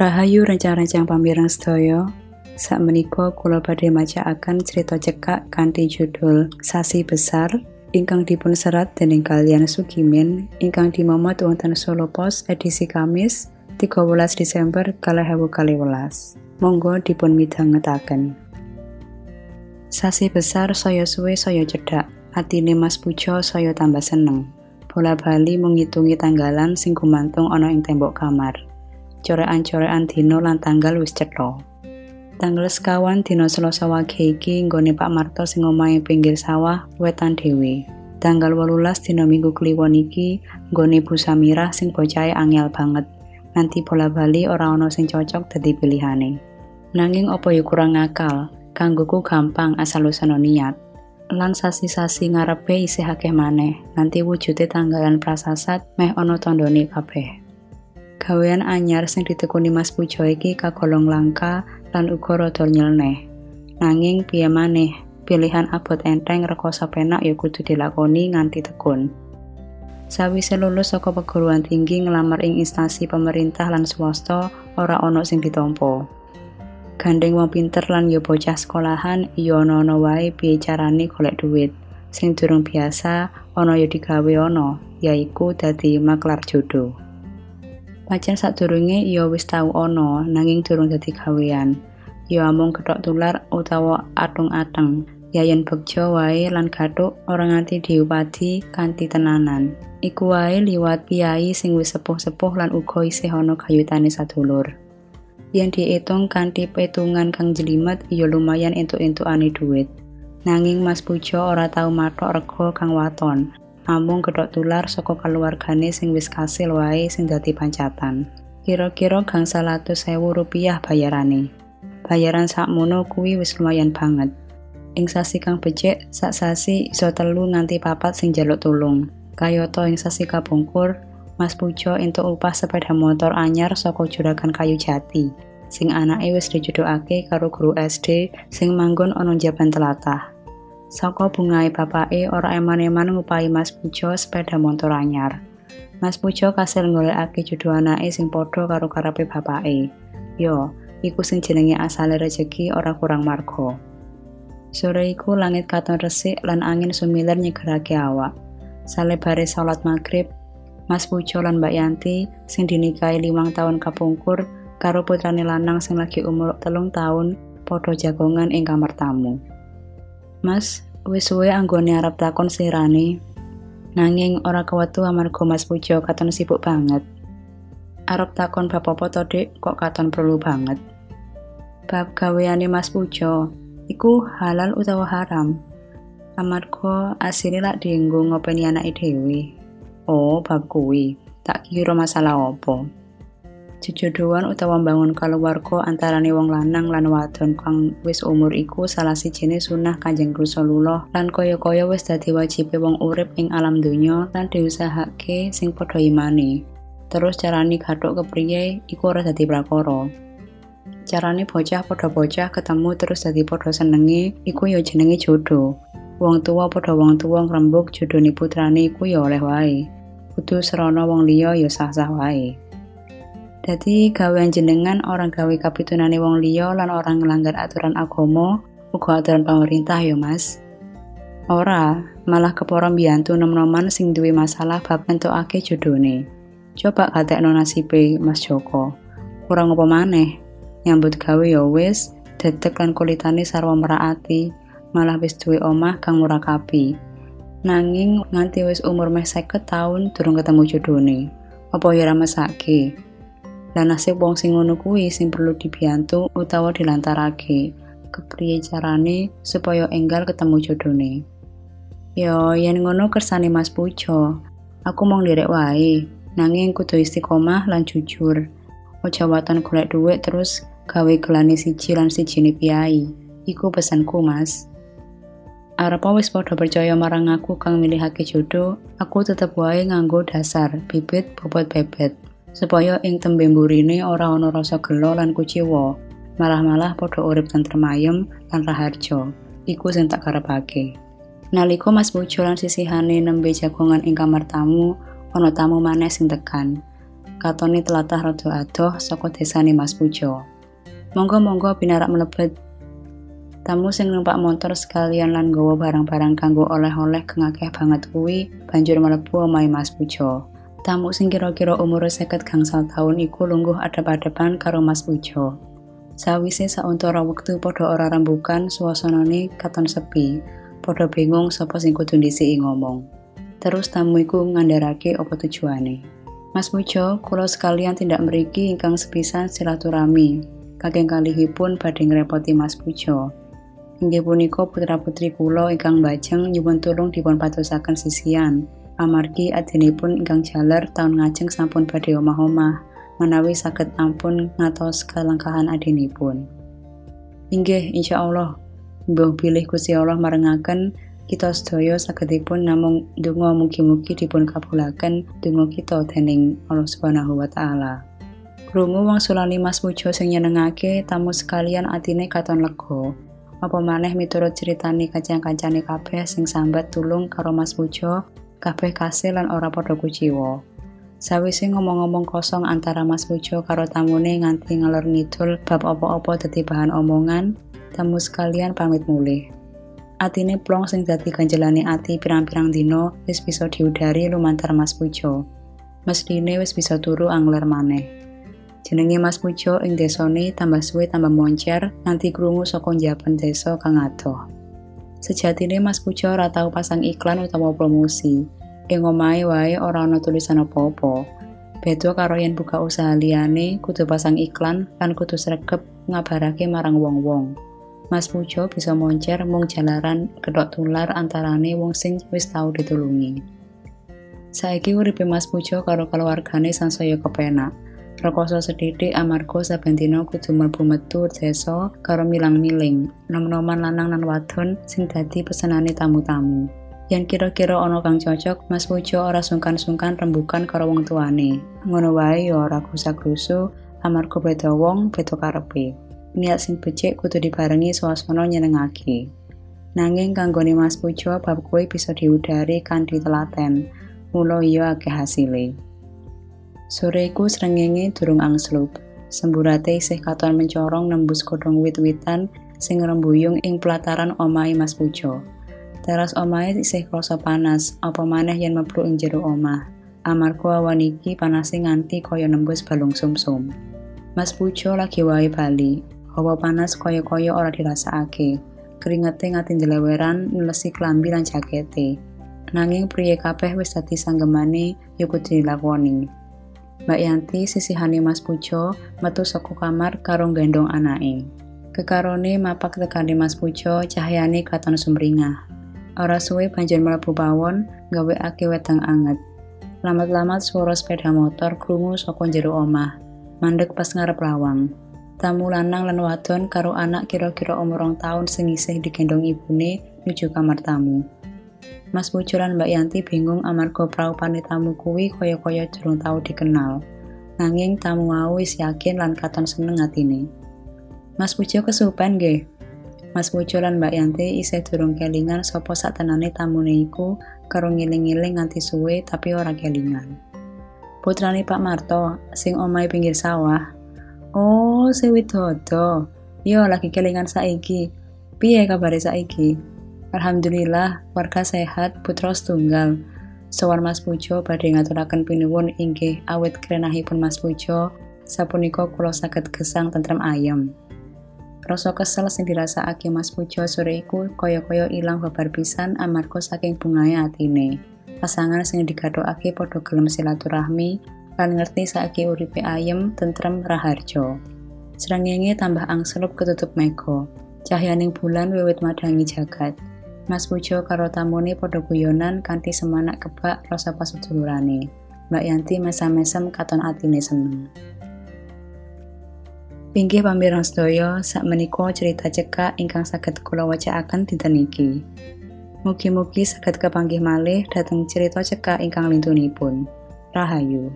Rahayu rencang-rencang pamireng sedaya. Sak menika kula badhe macaaken cerita cekak kanthi judul Sasi Besar ingkang dipun serat dening kalian Sugimin ingkang dimomot wonten Solo Pos edisi Kamis 13 Desember 2012. Monggo dipun midhangetaken. Sasi besar saya suwe saya cedak, atine Mas Pujo saya tambah seneng. Bola bali mengitungi tanggalan sing gumantung ana ing tembok kamar corekan-corekan dino lan tanggal wis cetha. Tanggal sekawan dino Selasa wage iki nggone Pak Marto sing omahe pinggir sawah wetan dhewe. Tanggal 18 dino Minggu Kliwon iki nggone Bu Samirah sing bocahe angel banget. Nanti bola bali ora ana sing cocok dadi pilihane. Nanging opo ya kurang akal, kanggoku gampang asal usana niat. Lan sasi-sasi ngarepe isih akeh maneh, nanti wujude tanggalan prasasat meh ana tandane kabeh. Gawean anyar sing ditekuni Mas Pujo iki kagolong langka lan uga rada nyeleneh. Nanging piye maneh, pilihan abot enteng rekoso penak ya kudu dilakoni nganti tekun. Sawise lulus saka perguruan tinggi ngelamar ing instansi pemerintah lan swasta ora ana sing ditompo. Gandeng wong pinter lan ya bocah sekolahan ya ana-ana wae piye carane golek duit. Sing durung biasa ana ya digawe ana, yaiku dadi maklar jodoh. Pancen sadurunge ya wis tau ana nanging durung dadi gawean. Ya amung kethok tular utawa atung-ateng. Yayan bekjo wae lan gathuk ora nganti diupadi kanthi tenanan. Iku wae liwat piyai sing wis sepuh-sepuh lan uga isih ana gayutane sadulur. Yen diitung kanthi petungan kang jelimet ya lumayan entuk-entukane duit. Nanging Mas Pujo ora tau matok rego kang waton, amung kedok tular saka keluargane sing wis kasil wae sing dadi pancatan. Kira-kira gangsal atus sewu rupiah bayarane. Bayaran sakmono kuwi wis lumayan banget. Ing sasi kang becik, sak sasi iso telu nganti papat sing jaluk tulung. Kayata ing sasi kapungkur, Mas Pujo entuk upah sepeda motor anyar saka juragan kayu jati. Sing anake wis dijudukake karo guru SD sing manggon ana jaban telatah. Saka bungae bapake ora eman-eman ngupahi Mas Pujo sepeda motor anyar. Mas Pujo kasil golekake jodoh anake sing padha karo karepe bapake. Yo, iku sing jenenge asale rejeki ora kurang marga. Sore iku langit katon resik lan angin sumiler nyegerake awak. Salebare salat maghrib, Mas Pujo lan Mbak Yanti sing dinikahi limang tahun kapungkur karo putrane lanang sing lagi umur telung tahun padha jagongan ing kamar tamu. Mas, wis suwe anggone arep takon sirane. Nanging ora kewetu amarga Mas Pujo katon sibuk banget. Arep takon bab apa to, Dik? Kok katon perlu banget? Bab gaweane Mas Pujo, iku halal utawa haram? Amarga asine lak dienggo ngopeni anake dhewe. Oh, bab kuwi. Tak kira masalah opo. Jejodohan utawa mbangun kaluwarga antarane wong lanang lan wadon kang wis umur iku salah sijine sunah Kanjeng Rasulullah lan kaya-kaya wis dadi wajibe wong urip ing alam donya lan diusahake sing padha imani. Terus carane gathuk kepriye iku ora dadi prakara. Carane bocah padha bocah ketemu terus dadi padha senenge iku ya jenenge jodoh. Wong tua padha wong tua ngrembug jodone putrane iku ya oleh wae. Kudu serana wong liya ya sah-sah wae. Dadi gawean jenengan orang gawe kapitunane wong liya lan orang ngelanggar aturan agama, uga aturan pemerintah ya Mas. Ora, malah keporo mbiyantu nom-noman sing duwe masalah bab entokake jodone. Coba katekno nasibe Mas Joko. Kurang apa maneh? Nyambut gawe ya wis, dedek lan kulitane sarwa meraati, malah wis duwe omah kang murakabi. Nanging nganti wis umur meh 50 tahun durung ketemu jodone. Apa ya ra mesake? Lan nasib wong sing ngono kuwi sing perlu dibiyantu utawa dilantarake. Kepriye carane supaya enggal ketemu jodone. Yo, yen ngono kersane Mas Pujo. Aku mau lirik wae, nanging kudu istiqomah lan jujur. Ojo waton golek dhuwit terus gawe gelane siji lan sijine piyai. Iku pesanku, Mas. Arep wis padha percaya marang aku kang milihake jodoh, aku tetep wae nganggo dasar bibit bobot bebet. Supaya ing tembe mburine ora ana rasa gelo lan kuciwa malah-malah padha urip tentrem ayem lan raharja iku sing tak karepake nalika Mas Bojo lan sisihane nembe jagongan ing kamar tamu ana tamu maneh sing tekan katone telatah rada adoh saka desane Mas Pujo. Monggo-monggo binarak mlebet. Tamu sing numpak motor sekalian lan nggawa barang-barang kanggo oleh-oleh kang akeh banget kuwi banjur mlebu omahe Mas Pujo. Tamu sing kira-kira umur seket gangsal tahun iku lungguh adep-adepan karo Mas Pujo. Sawise sauntara wektu padha ora rembukan, suasanane katon sepi. Padha bingung sapa sing kudu ngomong. Terus tamu iku ngandharake apa tujuane. Mas Pujo, kula sekalian tindak mriki ingkang sepisan silaturahmi. Kakeng kalihipun badhe ngrepoti Mas Pujo. Inggih punika putra-putri kula ingkang bajeng nyuwun tulung dipun patusaken sisian. Amargi adinipun ingkang jaler taun ngajeng sampun badhe omah-omah, menawi saged ampun ngatos kelangkahan adinipun. Inggih, insya Allah, mbah bilih Gusti Allah marengaken kita sedaya sagedipun namung donga mugi-mugi dipun kabulaken donga kita dening Allah Subhanahu wa taala. Krungu wong sulani Mas Pujo sing nyenengake tamu sekalian atine katon lega. Apa maneh miturut critani kacang-kancane kabeh sing sambat tulung karo Mas Pujo, kabeh kasil lan ora padha kuciwa. Sawise ngomong-ngomong kosong antara Mas Pujo karo tamune nganti ngalor ngidul bab apa-apa dadi bahan omongan, tamu sekalian pamit mulih. Atine plong sing dadi ganjelane ati pirang-pirang dino wis bisa diudari lumantar Mas Pujo. Mesthine wis bisa turu angler maneh. Jenenge Mas Pujo ing desane tambah suwe tambah moncer nanti krungu saka njaban desa kang adoh. Sejatine Mas Pujo ora tau pasang iklan utawa promosi. Ing omahe wae ora ana tulisan apa-apa. Beda karo yen buka usaha liyane kudu pasang iklan kan kudu sregep ngabarake marang wong-wong. Mas Pujo bisa moncer mung jalaran kedok tular antarane wong sing wis tau ditulungi. Saiki uripe Mas Pujo karo keluargane sansaya kepenak. Rekoso sedidik amarga saben dina kudu mlebu metu desa karo milang-miling, nom-noman lanang lan wadon sing dadi pesenane tamu-tamu. Yang kira-kira ana kang cocok, Mas Pujo ora sungkan-sungkan rembukan karo wong tuane. Ngono wae ya ora krusa-krusu amarga beda wong, beda karepe. Niat sing becik kudu dibarengi suasana nyenengake. Nanging kanggone Mas Pujo bab kuwi bisa diudari kanthi telaten. Mula iya akeh. Sore iku srengenge durung angslup. Semburate isih katon mencorong nembus kodong wit-witan sing rembuyung ing pelataran omahe Mas Pujo. Teras omahe isih krasa panas, apa maneh yen mlebu ing jero omah. Amarga awan iki panase nganti kaya nembus balung sumsum. Mas Pujo lagi wae bali. Hawa panas kaya-kaya ora dirasakake. Keringete ngati ndeleweran nlesi klambi lan jakete. Nanging priye kabeh wis dadi sanggemane yo kudu dilakoni. Mbak Yanti sisihane Mas Pujo metu saka kamar karo gendong anake. Kekarone mapak tekane Mas Pujo cahyane katon sumringah. Ora suwe banjur mlebu pawon gawe ake wedang anget. Lamat-lamat suara sepeda motor krungu saka jero omah. Mandek pas ngarep lawang. Tamu lanang lan wadon karo anak kira-kira umur rong tahun sing isih digendong ibune nuju kamar tamu. Mas lan Mbak Yanti bingung amarga praupane tamu kuwi kaya-kaya durung tau dikenal. Nanging tamu mau wis yakin lan katon seneng atine. Mas Pujo kesupen nggih. Mas Pujo lan Mbak Yanti isih durung kelingan sapa satenane tamune iku karo ngiling-ngiling nganti suwe tapi ora kelingan. Putrane Pak Marto sing omahe pinggir sawah. Oh, Sewi Dodo. Yo lagi kelingan saiki. Piye kabare saiki? Alhamdulillah, warga sehat, putra setunggal. Sowan Mas Pujo badhe ngaturaken pinuwun inggih awit krenahipun Mas Pujo, sapunika kula saged gesang tentrem ayem. Rasa kesel sing dirasakake Mas Pujo sore iku kaya-kaya ilang babar pisan amarga saking bungae atine. Pasangan sing digathokake padha gelem silaturahmi lan ngerti saiki uripe ayem, tentrem, raharjo. Srengenge tambah angslup ketutup mego. Cahyaning bulan wiwit madangi jagat. Mas Pujo karo tamune padha guyonan kanthi semanak kebak rasa pasedulurane. Mbak Yanti mesam-mesem katon atine seneng. Pinggih pamirang sedaya, sak menika cerita cekak ingkang saged kula wacaaken dinten iki. Mugi-mugi saged kepanggih malih dhateng cerita cekak ingkang lintunipun. Rahayu.